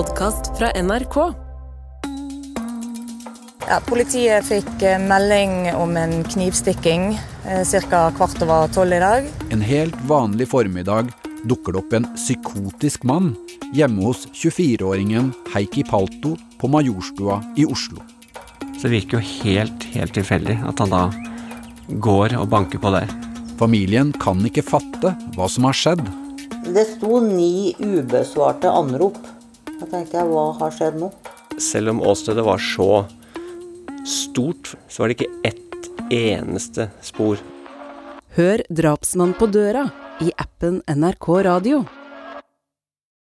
podkast fra NRK. Ja, politiet fikk eh, melding om en knivstikking ca. kvart over tolv i dag. En helt vanlig formiddag dukker det opp en psykotisk mann hjemme hos 24-åringen Heikki Palto på Majorstua i Oslo. Så det virker jo helt, helt tilfeldig at han da går og banker på der. Familien kan ikke fatte hva som har skjedd. Det sto ni ubesvarte anrop. Da tenkte jeg, hva har skjedd nå? Selv om åstedet var så stort, så var det ikke ett eneste spor. Hør 'Drapsmann på døra' i appen NRK Radio.